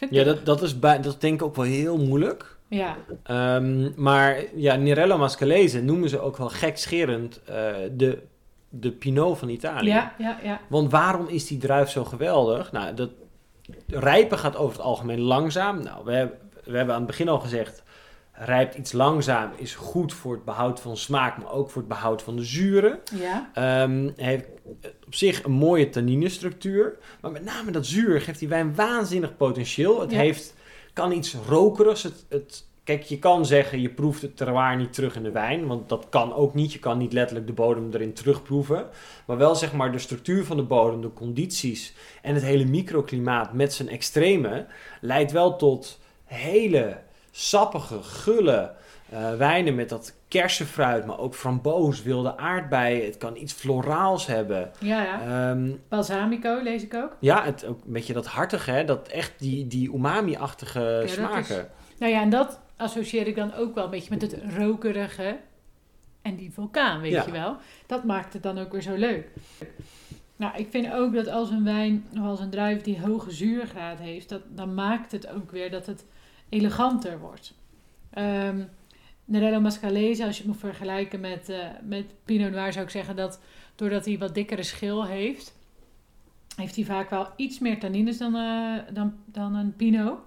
Ja, dat, dat, is bij, dat denk ik ook wel heel moeilijk. ja, Ehm, maar ja, Nerello Mascalese noemen ze ook wel gekscherend eh, de, de Pinot van Italië. ja, ja, ja. Want waarom is die druif zo geweldig? Nou, dat rijpen gaat over het algemeen langzaam. Nou, we hebben, we hebben aan het begin al gezegd, rijpt iets langzaam is goed voor het behoud van smaak, maar ook voor het behoud van de zuren. ja. Ehm heeft op zich een mooie tanninestructuur, maar met name dat zuur geeft die wijn waanzinnig potentieel. Het Ja. heeft, kan iets rokerigs. Het, het, kijk, je kan zeggen, je proeft het terroir niet terug in de wijn, want dat kan ook niet. Je kan niet letterlijk de bodem erin terugproeven, maar wel zeg maar de structuur van de bodem, de condities en het hele microklimaat met zijn extreme leidt wel tot hele sappige, gulle eh, wijnen met dat kersenfruit, maar ook framboos, wilde aardbeien. Het kan iets floraals hebben. Ja, ja. Ehm, Balsamico lees ik ook. ja, het, ook een beetje dat hartige, hè? dat echt die, die umami-achtige dat smaken. Nou ja, en dat associeer ik dan ook wel een beetje met het rokerige en die vulkaan, weet Ja. je wel. Dat maakt het dan ook weer zo leuk. Nou, ik vind ook dat als een wijn of als een druif die hoge zuurgraad heeft, dat, dan maakt het ook weer dat het eleganter wordt. Ehm Nerello Mascalese, als je het moet vergelijken met, eh, met Pinot Noir, zou ik zeggen dat doordat hij wat dikkere schil heeft, heeft hij vaak wel iets meer tannines dan, eh, dan, dan een Pinot.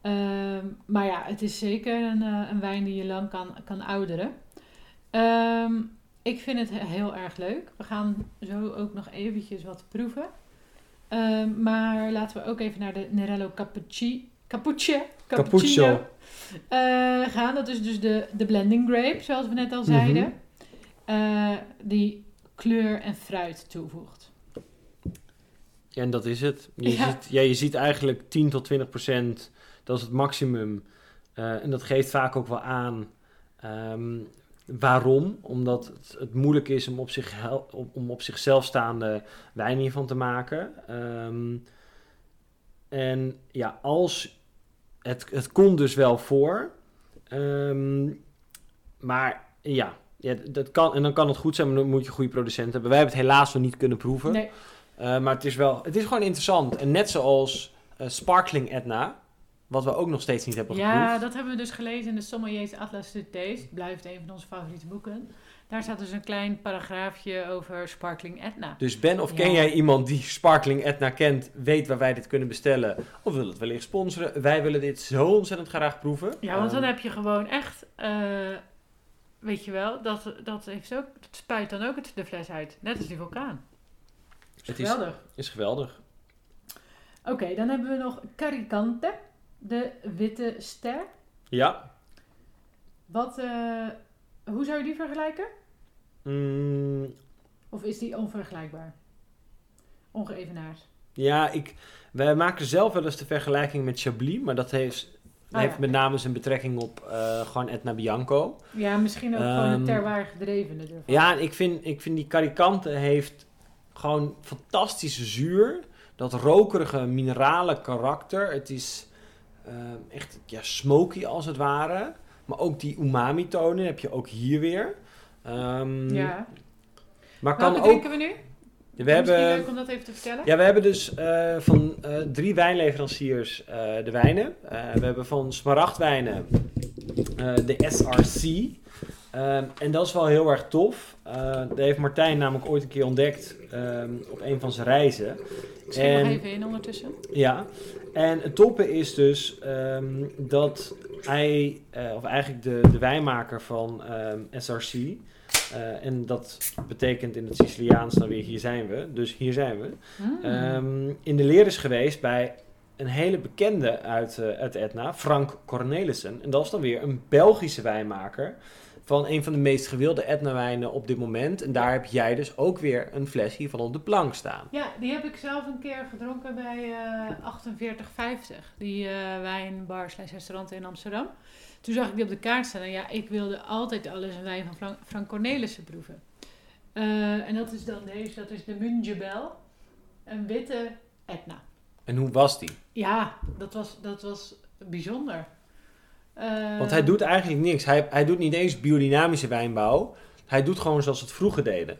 Ehm, maar ja, het is zeker een, eh, een wijn die je lang kan, kan ouderen. Ehm, ik vind het he- heel erg leuk. We gaan zo ook nog eventjes wat proeven. Maar laten we ook even naar de Nerello Cappucci, Cappuccio, Cappuccio. eh, gaan. Dat is dus de, de blending grape, zoals we net al zeiden. Mhm. Eh, die kleur en fruit toevoegt. Ja, en dat is het. Je, Ja. Ziet, ja, je ziet eigenlijk 10 tot 20 procent, dat is het maximum. Eh, en dat geeft vaak ook wel aan ehm, waarom. Omdat het, het moeilijk is om op, zich, hel- om, om op zichzelf staande wijn hiervan te maken. Ehm, en ja, als het, het komt dus wel voor. Ehm, maar ja, ja, dat kan, en dan kan het goed zijn, maar dan moet je goede producent hebben. Wij hebben het helaas nog niet kunnen proeven. Nee, Uh, maar het is wel, het is gewoon interessant. En net zoals uh, Sparkling Etna, Wat we ook nog steeds niet hebben Ja, geproefd. dat hebben we dus gelezen in de Sommeliers Atlas to Taste. Blijft een van onze favoriete boeken. Daar staat dus een klein paragraafje over Sparkling Etna. Dus Ben, of ken Ja. jij iemand die Sparkling Etna kent, weet waar wij dit kunnen bestellen? Of wil het wellicht sponsoren? Wij willen dit zo ontzettend graag proeven. Ja, want dan Ehm, heb je gewoon echt, eh, weet je wel, dat, dat, heeft ook, dat spuit dan ook het, de fles uit. Net als die vulkaan. Het is- Geweldig. is geweldig. Oké, dan hebben we nog Caricante, de witte ster. Ja. Wat, eh, hoe zou je die vergelijken? Mm, Of is die onvergelijkbaar? Ongeëvenaard. ja, ik, wij maken zelf wel eens de vergelijking met Chablis, maar dat heeft, Ah, heeft ja. met name zijn betrekking op eh, gewoon Etna Bianco. Ja, misschien ook gewoon Ehm, het terwaar gedrevene ervan. Ja, ik vind, ik vind die Caricante heeft gewoon fantastische zuur. Dat rokerige, minerale karakter. Het is ehm, echt ja, smoky als het ware. Maar ook die umami-tonen heb je ook hier weer. Ehm, ja. Maar kan Welke ook... drinken we nu? We Misschien leuk om dat even te vertellen. ja, we hebben dus eh, van eh, drie wijnleveranciers eh, de wijnen. We hebben van Smaragdwijnen de SRC. Ehm, en dat is wel heel erg tof. Dat heeft Martijn namelijk ooit een keer ontdekt ehm, op een van zijn reizen. Ik schrijf nog en- even in ondertussen. Ja, en het toppe is dus ehm, dat hij, eh, of eigenlijk de, de wijnmaker van ehm, SRC, eh, en dat betekent in het Siciliaans dan weer hier zijn we, dus hier zijn we, Mm. ehm, in de leer is geweest bij een hele bekende uit, eh, uit Etna, Frank Cornelissen. En dat is dan weer een Belgische wijnmaker van een van de meest gewilde Etna-wijnen op dit moment. En daar heb jij dus ook weer een fles hiervan op de plank staan. Ja, die heb ik zelf een keer gedronken bij eh 4850. Die eh wijnbar slash restaurant in Amsterdam. Toen zag ik die op de kaart staan. En ja, ik wilde altijd alles een wijn van Frank, Frank Cornelissen proeven. Eh, en dat is dan deze. Dat is de Mungebel. Een witte Etna. En hoe was die? Ja, dat was, dat was bijzonder. Eh, Want hij doet eigenlijk niks. Hij, hij doet niet eens biodynamische wijnbouw. Hij doet gewoon zoals het vroeger deden.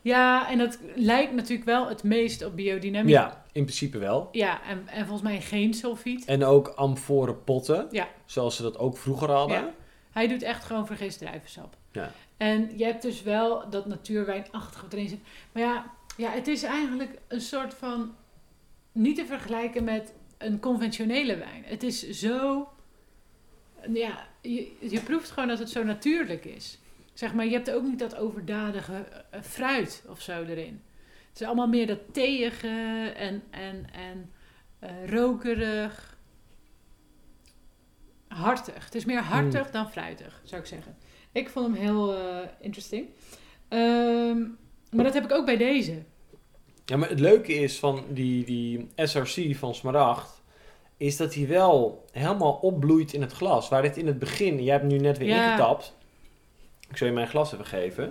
Ja, en dat lijkt natuurlijk wel het meest op biodynamiek. Ja, in principe wel. Ja, en, en volgens mij geen sulfiet. En ook amforen potten. Ja. Zoals ze dat ook vroeger hadden. Ja. Hij doet echt gewoon vergist druivensap. Ja. En je hebt dus wel dat natuurwijnachtige wat erin zit. Maar ja, ja, het is eigenlijk een soort van... Niet te vergelijken met een conventionele wijn. Het is zo... Ja, je, je proeft gewoon dat het zo natuurlijk is. Zeg maar, je hebt ook niet dat overdadige eh, fruit of zo erin. Het is allemaal meer dat theïge en, en, en eh, rokerig. Hartig. Het is meer hartig dan fruitig, zou ik zeggen. Ik vond hem heel eh, interesting. Ehm, maar dat heb ik ook bij deze. Ja, maar het leuke is van die, die SRC van Smaragd... is dat hij wel helemaal opbloeit in het glas. Waar dit in het begin... Jij hebt nu net weer Ja. ingetapt. Ik zal je mijn glas even geven.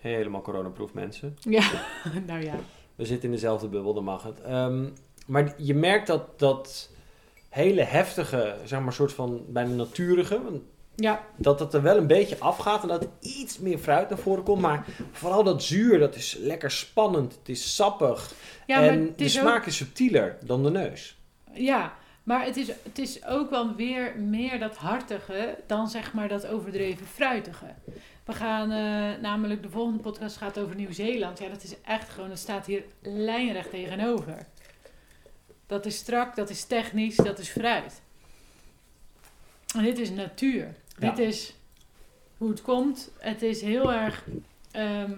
Helemaal coronaproof mensen. Ja, [laughs] nou ja. We zitten in dezelfde bubbel, dan mag het. Ehm, maar je merkt dat dat hele heftige, zeg maar, soort van bijna natuurige, Ja, dat het er wel een beetje afgaat en dat iets meer fruit naar voren komt. Maar vooral dat zuur, dat is lekker spannend. Het is sappig. ja en de ook... smaak is subtieler dan de neus. Ja, maar het is, het is ook wel weer meer dat hartige dan zeg maar dat overdreven fruitige. We gaan eh, namelijk, de volgende podcast gaat over Nieuw-Zeeland. Ja, dat is echt gewoon, dat staat hier lijnrecht tegenover. Dat is strak, dat is technisch, dat is fruit. En dit is natuur. Ja. Dit is hoe het komt. Het is heel erg, ehm,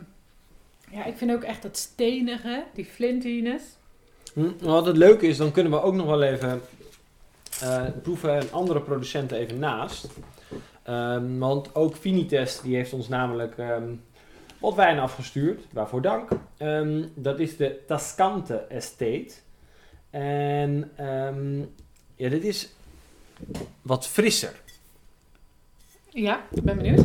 ja, ik vind ook echt dat stenige, die flintiness. Hm, wat het leuke is, dan kunnen we ook nog wel even eh, proeven en andere producenten even naast. Ehm, want ook Finitest die heeft ons namelijk ehm, wat wijn afgestuurd. Waarvoor dank. Ehm, dat is de Tascante Estate. En ja, dit is wat frisser. Ja, ik ben benieuwd.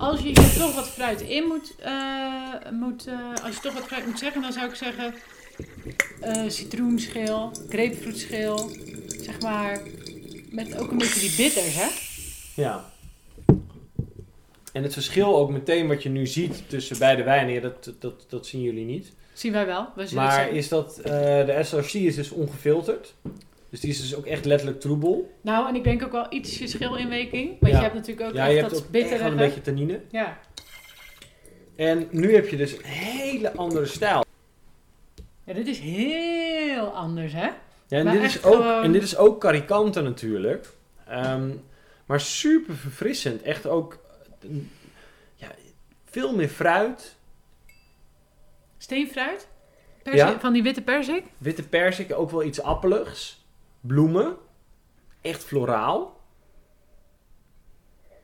Als je hier toch wat fruit in moet, eh, moet eh, als je toch wat fruit moet zeggen, dan zou ik zeggen eh, citroenschil, grapefruitschil, zeg maar, met ook een beetje die bitters, hè? Ja. en het verschil ook meteen wat je nu ziet tussen beide wijnen, ja, dat, dat, dat zien jullie niet. Zien wij wel. Het Maar zien. is dat, de SRC is dus ongefilterd. Dus die is dus ook echt letterlijk troebel. Nou, en ik denk ook wel ietsje schil-inweking. Want Ja. je hebt natuurlijk ook Ja, echt je hebt dat ook bittere. een beetje tannine. Ja. En nu heb je dus een hele andere stijl. ja, dit is heel anders, hè? Ja, en, Maar dit is ook, gewoon- en dit is ook karikante natuurlijk. Ehm, maar super verfrissend. Echt ook ja, veel meer fruit. Steenfruit. Perzik, Ja. Van die witte perzik. Witte persik, ook wel iets appeligs. Bloemen. Echt floraal.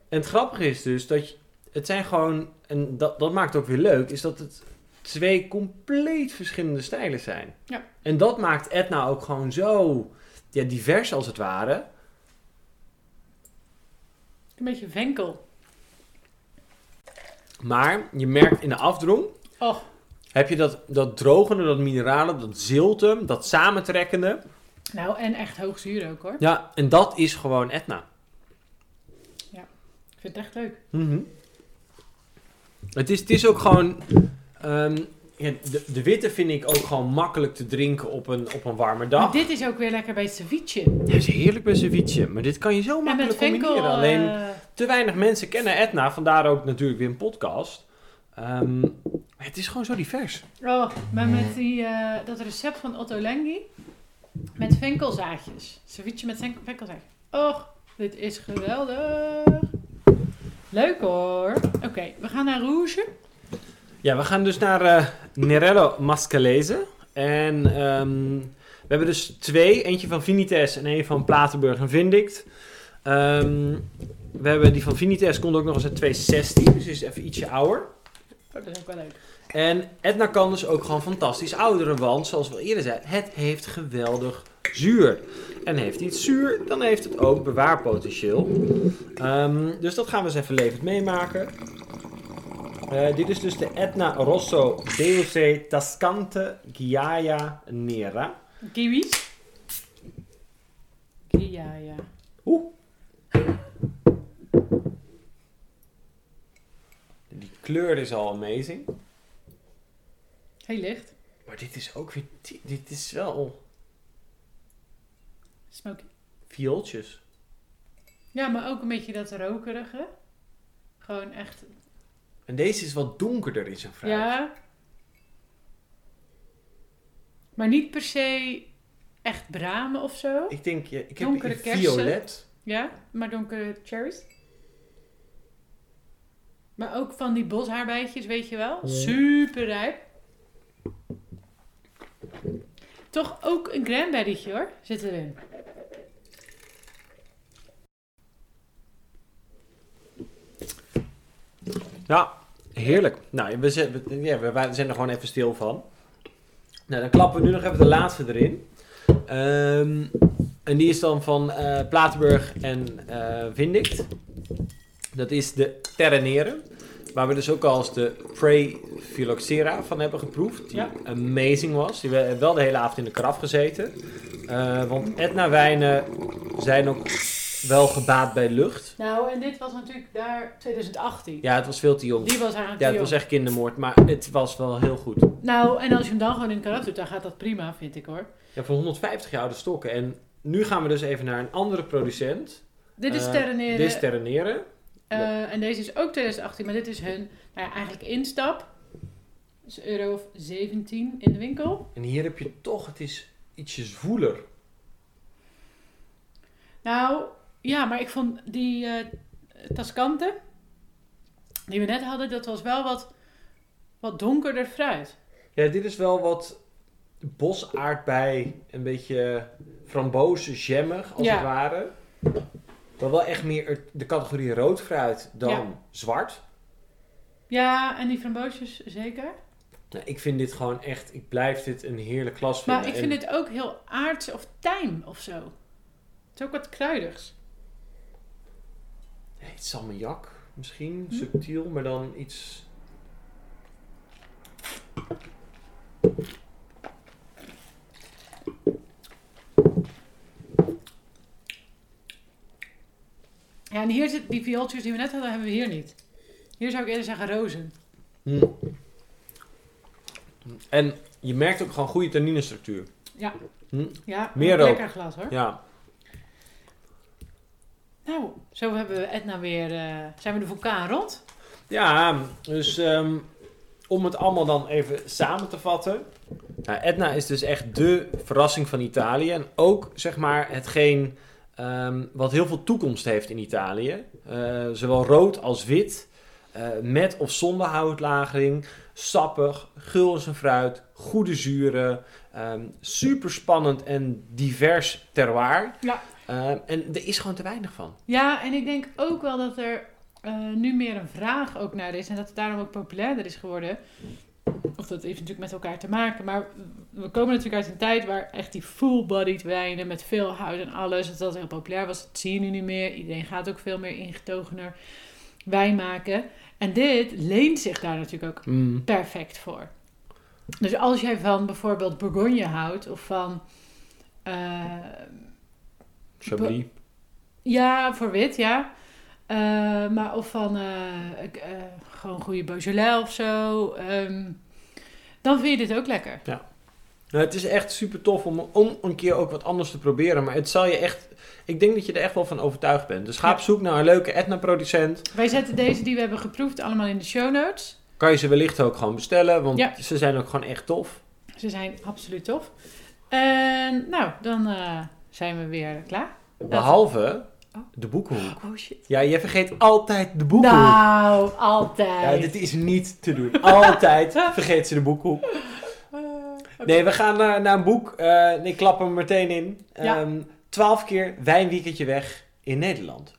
En het grappige is dus dat je, het zijn gewoon, en dat, dat maakt het ook weer leuk, is dat het twee compleet verschillende stijlen zijn. Ja. En dat maakt Etna ook gewoon zo ja, divers als het ware. Een beetje venkel. Maar je merkt in de afdronk, Oh, heb je dat, dat drogende, dat minerale, dat zilte, dat samentrekkende. Nou en echt hoog zuur ook, hoor. Ja, en dat is gewoon Etna. Ik vind het echt leuk. Mhm. het, is, het is ook gewoon. ehm, ja, de, de witte vind ik ook gewoon makkelijk te drinken op een, op een warme Maar dag. dit is ook weer lekker bij het ceviche. Ja, is heerlijk met ceviche, maar dit kan je zo En met makkelijk combineren. Alleen eh, te weinig mensen kennen Etna, vandaar ook natuurlijk weer een podcast. Ehm, maar het is gewoon zo divers. Oh, maar met die, eh, dat recept van Otto Lengi. Met venkelzaadjes. Ceviche met ven- venkelzaadjes. Och, dit is geweldig. Leuk hoor. Oké, we gaan naar Rouge. Ja, we gaan dus naar eh Nerello Mascalese. En ehm, we hebben dus twee. Eentje van Vinites en een van Platenburg en Vindict. Ehm, we hebben die van Vinites komt ook nog eens uit 216. Dus die is even ietsje ouder. Oh, dat is ook wel leuk. En Etna kan dus ook gewoon fantastisch ouderen. Want zoals we al eerder zeiden, het heeft geweldig zuur. En heeft iets zuur, dan heeft het ook bewaarpotentieel. Ehm, dus dat gaan we eens even levend meemaken. Eh, dit is dus de Etna Rosso DOC Tascante Ghiaia Nera. Kiwis. Ja, ja. Oeh. Die kleur is al amazing. Heel licht. Maar dit is ook weer... Dit is wel Smoky. viooltjes. Ja, maar ook een beetje dat rokerige. Gewoon echt. En deze is wat donkerder in zijn fruit. Ja. Maar niet per se echt bramen of zo. Ik denk, ja, ik heb Donkere violet. Ja, maar donkere cherries. Maar ook van die boshaarbijtjes, weet je wel. Ja. Super rijp. Toch ook een cranberrytje hoor, zit erin. Ja, heerlijk. Nou, we zijn, ja, we zijn er gewoon even stil van. Nou, dan klappen we nu nog even de laatste erin. Ehm, en die is dan van eh, Platenburg en eh Vindict. Dat is de Terreneren. Waar we dus ook al eens de Prey Phylloxera van hebben geproefd. Die Ja. amazing was. Die we wel de hele avond in de karaf gezeten. Eh, want Etna wijnen zijn ook wel gebaat bij lucht. Nou, en dit was natuurlijk daar 2018. Ja, het was veel te jong. Die was eigenlijk Ja, het was echt kindermoord, maar het was wel heel goed. Nou, en als je hem dan gewoon in karat doet, dan gaat dat prima, vind ik hoor. Ja, voor 150 jaar oude stokken. En nu gaan we dus even naar een andere producent. Dit is Terreneren. Dit is Terreneren. Eh, en deze is ook 2018, maar dit is hun nou ja, eigenlijk instap. Dus euro of 17 in de winkel. En hier heb je toch, het is ietsje zwoeler. Nou, ja, maar ik vond die eh Tascante, die we net hadden, dat was wel wat, wat donkerder fruit. Ja, dit is wel wat bosaardbei, een beetje frambozen, jammig als Ja. het ware. Maar wel echt meer de categorie rood fruit dan Ja. zwart. Ja, en die framboosjes zeker. Nou, ik vind dit gewoon echt, ik blijf dit een heerlijk glas vinden. Maar ik vind En- dit ook heel aards of tijm of zo. Het is ook wat kruidigs. Nee, het salmiak misschien, Hm? subtiel, maar dan iets... Ja, en hier zit die viooltjes die we net hadden, hebben we hier niet. Hier zou ik eerder zeggen rozen. Hm. En je merkt ook gewoon goede tanninestructuur. Ja. Hm? Ja, Meer ook. lekker glas hoor. Ja. Nou, zo hebben we Edna weer, eh, zijn we de vulkaan rond. Ja, dus ehm, om het allemaal dan even samen te vatten. Nou, Etna is dus echt de verrassing van Italië. En ook zeg maar hetgeen ehm, wat heel veel toekomst heeft in Italië. Eh, zowel rood als wit. eh, met of zonder houtlagering. Sappig, gul als een fruit. Goede zuren. ehm super spannend en divers terroir. Ja. Ehm, en er is gewoon te weinig van. Ja, en ik denk ook wel dat er eh, nu meer een vraag ook naar is. En dat het daarom ook populairder is geworden. Of dat heeft natuurlijk met elkaar te maken. Maar we komen natuurlijk uit een tijd waar echt die full-bodied wijnen met veel hout en alles. Dat dat heel populair was. Dat zie je nu niet meer. Iedereen gaat ook veel meer ingetogener wijn maken. En dit leent zich daar natuurlijk ook Mm. perfect voor. Dus als jij van bijvoorbeeld Bourgogne houdt of van... eh, Chablis. ja, voor wit, ja. Eh, maar of van eh, gewoon goede Beaujolais of zo. ehm, dan vind je dit ook lekker. Nou, het is echt super tof om, om een keer ook wat anders te proberen. Maar het zal je echt. Ik denk dat je er echt wel van overtuigd bent. Dus ga Ja. op zoek naar een leuke Etna-producent. Wij zetten deze die we hebben geproefd allemaal in de show notes. Kan je ze wellicht ook gewoon bestellen. Want Ja. ze zijn ook gewoon echt tof. Ze zijn absoluut tof. En nou, dan eh, zijn we weer klaar. Behalve Oh. de boekenhoek. Oh shit. Ja, je vergeet altijd de boekenhoek. Nou, altijd. Ja, dit is niet te doen. Altijd [laughs] vergeet ze de boekhoek. Nee, we gaan naar, naar een boek. Eh, ik klap hem meteen in. Ehm, Twaalf keer wijnweekendje weg in Nederland.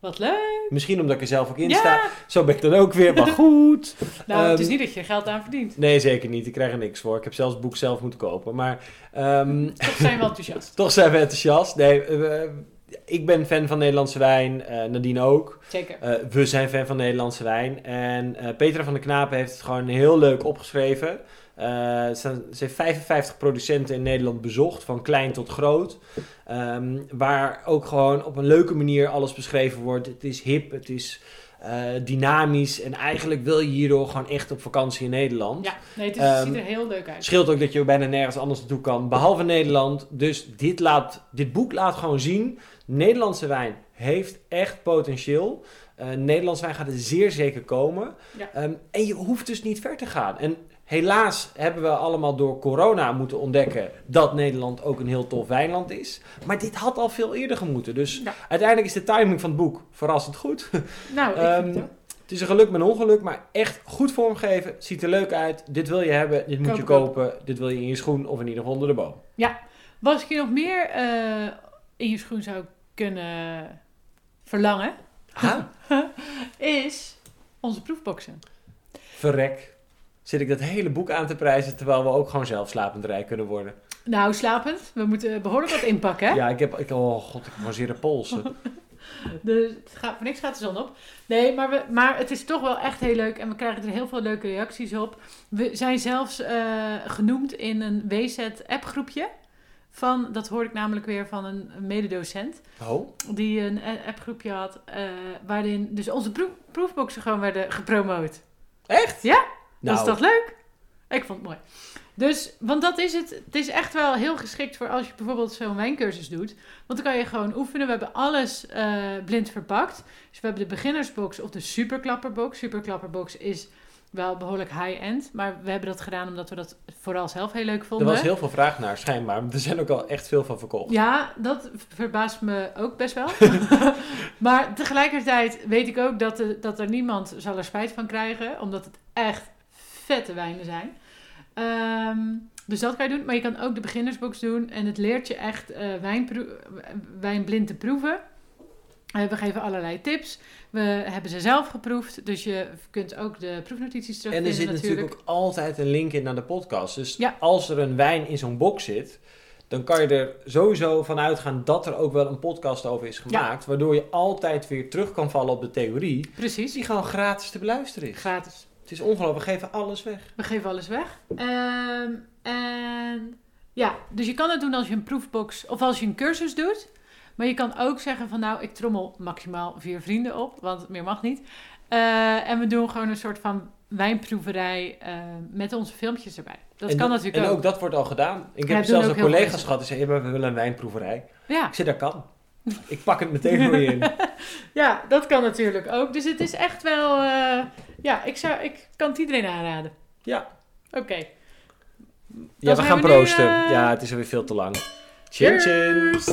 Wat leuk. Misschien omdat ik er zelf ook in Ja. sta. Zo ben ik dan ook weer. Maar [laughs] goed. Nou, het is Ehm, niet dat je geld aan verdient. Nee, zeker niet. Ik krijg er niks voor. Ik heb zelfs het boek zelf moeten kopen. Maar ehm, Toch zijn we enthousiast. [laughs] toch zijn we enthousiast. Nee, eh, ik ben fan van Nederlandse wijn. eh, Nadine ook. Zeker. We zijn fan van Nederlandse wijn. En Petra van der Knapen heeft het gewoon heel leuk opgeschreven. Eh, ze heeft 55 producenten in Nederland bezocht, van klein tot groot. Ehm, waar ook gewoon op een leuke manier alles beschreven wordt. Het is hip, het is eh, dynamisch. En eigenlijk wil je hierdoor gewoon echt op vakantie in Nederland. Ja, nee, het, is, Ehm, ziet er heel leuk uit. Scheelt ook dat je bijna nergens anders naartoe kan, behalve Nederland. Dus dit, laat, dit boek laat gewoon zien, Nederlandse wijn heeft echt potentieel. Eh Nederlandse wijn gaat er zeer zeker komen. Ja. Ehm, en je hoeft dus niet ver te gaan. En helaas hebben we allemaal door corona moeten ontdekken dat Nederland ook een heel tof wijnland is. Maar dit had al veel eerder gemoeten. Dus Ja. uiteindelijk is de timing van het boek verrassend goed. Nou, ik Ehm, vind het. Het is een geluk met een ongeluk, maar echt goed vormgeven. Ziet er leuk uit. Dit wil je hebben, dit moet Koop je kopen. Dit wil je in je schoen of in ieder geval onder de boom. Was ik je nog meer eh, in je schoen zou kunnen verlangen, [laughs] is onze proefboxen. Verrek. Zit ik dat hele boek aan te prijzen terwijl we ook gewoon zelf slapend rijk kunnen worden. Nou, slapend. We moeten behoorlijk wat inpakken, hè? Ja, ik heb, ik, oh god, ik heb gewoon zere polsen. [laughs] Dus het gaat, voor niks gaat de zon op. Nee, maar, we, maar het is toch wel echt heel leuk. En we krijgen er heel veel leuke reacties op. We zijn zelfs eh, genoemd in een WZ-appgroepje. Van, dat hoorde ik namelijk weer van een, mededocent. Oh, Die een appgroepje had. eh, waarin dus onze proef, proefboxen gewoon werden gepromoot. echt? Ja, Nou, Dat is toch leuk? Ik vond het mooi. Dus, want dat is het. Het is echt wel heel geschikt voor als je bijvoorbeeld zo'n wijncursus doet. Want dan kan je gewoon oefenen. We hebben alles eh, blind verpakt. Dus we hebben de beginnersbox of de superklapperbox. Superklapperbox is wel behoorlijk high-end. Maar we hebben dat gedaan omdat we dat vooral zelf heel leuk er vonden. was heel veel vraag naar, schijnbaar. Er zijn ook al echt veel van verkocht. Ja, dat verbaast me ook best wel. [laughs] maar tegelijkertijd weet ik ook dat, er- dat er niemand zal er spijt van krijgen. Omdat het echt vette wijnen zijn. Ehm, dus dat kan je doen. Maar je kan ook de beginnersbox doen. En het leert je echt eh wijnpro- wijn blind te proeven. Eh, we geven allerlei tips. We hebben ze zelf geproefd. Dus je kunt ook de proefnotities En terugvinden er zit natuurlijk. ook altijd een link in naar de podcast. Dus Ja. als er een wijn in zo'n box zit, dan kan je er sowieso van uitgaan dat er ook wel een podcast over is gemaakt. Waardoor je altijd weer terug kan vallen op de theorie. Precies. Die gewoon gratis te beluisteren is. Gratis. Het is ongelooflijk, we geven alles weg. We geven alles weg. Ehm, en ja, dus je kan het doen als je een proefbox of als je een cursus doet. Maar je kan ook zeggen van nou, ik trommel maximaal vier vrienden op, want meer mag niet. Eh, en we doen gewoon een soort van wijnproeverij eh, met onze filmpjes erbij. Dat en kan dat- natuurlijk En ook. ook dat wordt al gedaan. Ik Ja, heb zelfs ook een collega's gehad die zeiden, we willen een wijnproeverij. Ja. Ik zei, dat kan. Ik pak het meteen voor je in. [laughs] ja, dat kan natuurlijk ook. Dus het is echt wel... eh, ja, ik, zou, ik kan het iedereen aanraden. Ja. Oké. Ja, we gaan we nu, proosten. eh, Ja, het is alweer veel te lang. Chin chin. Cheers!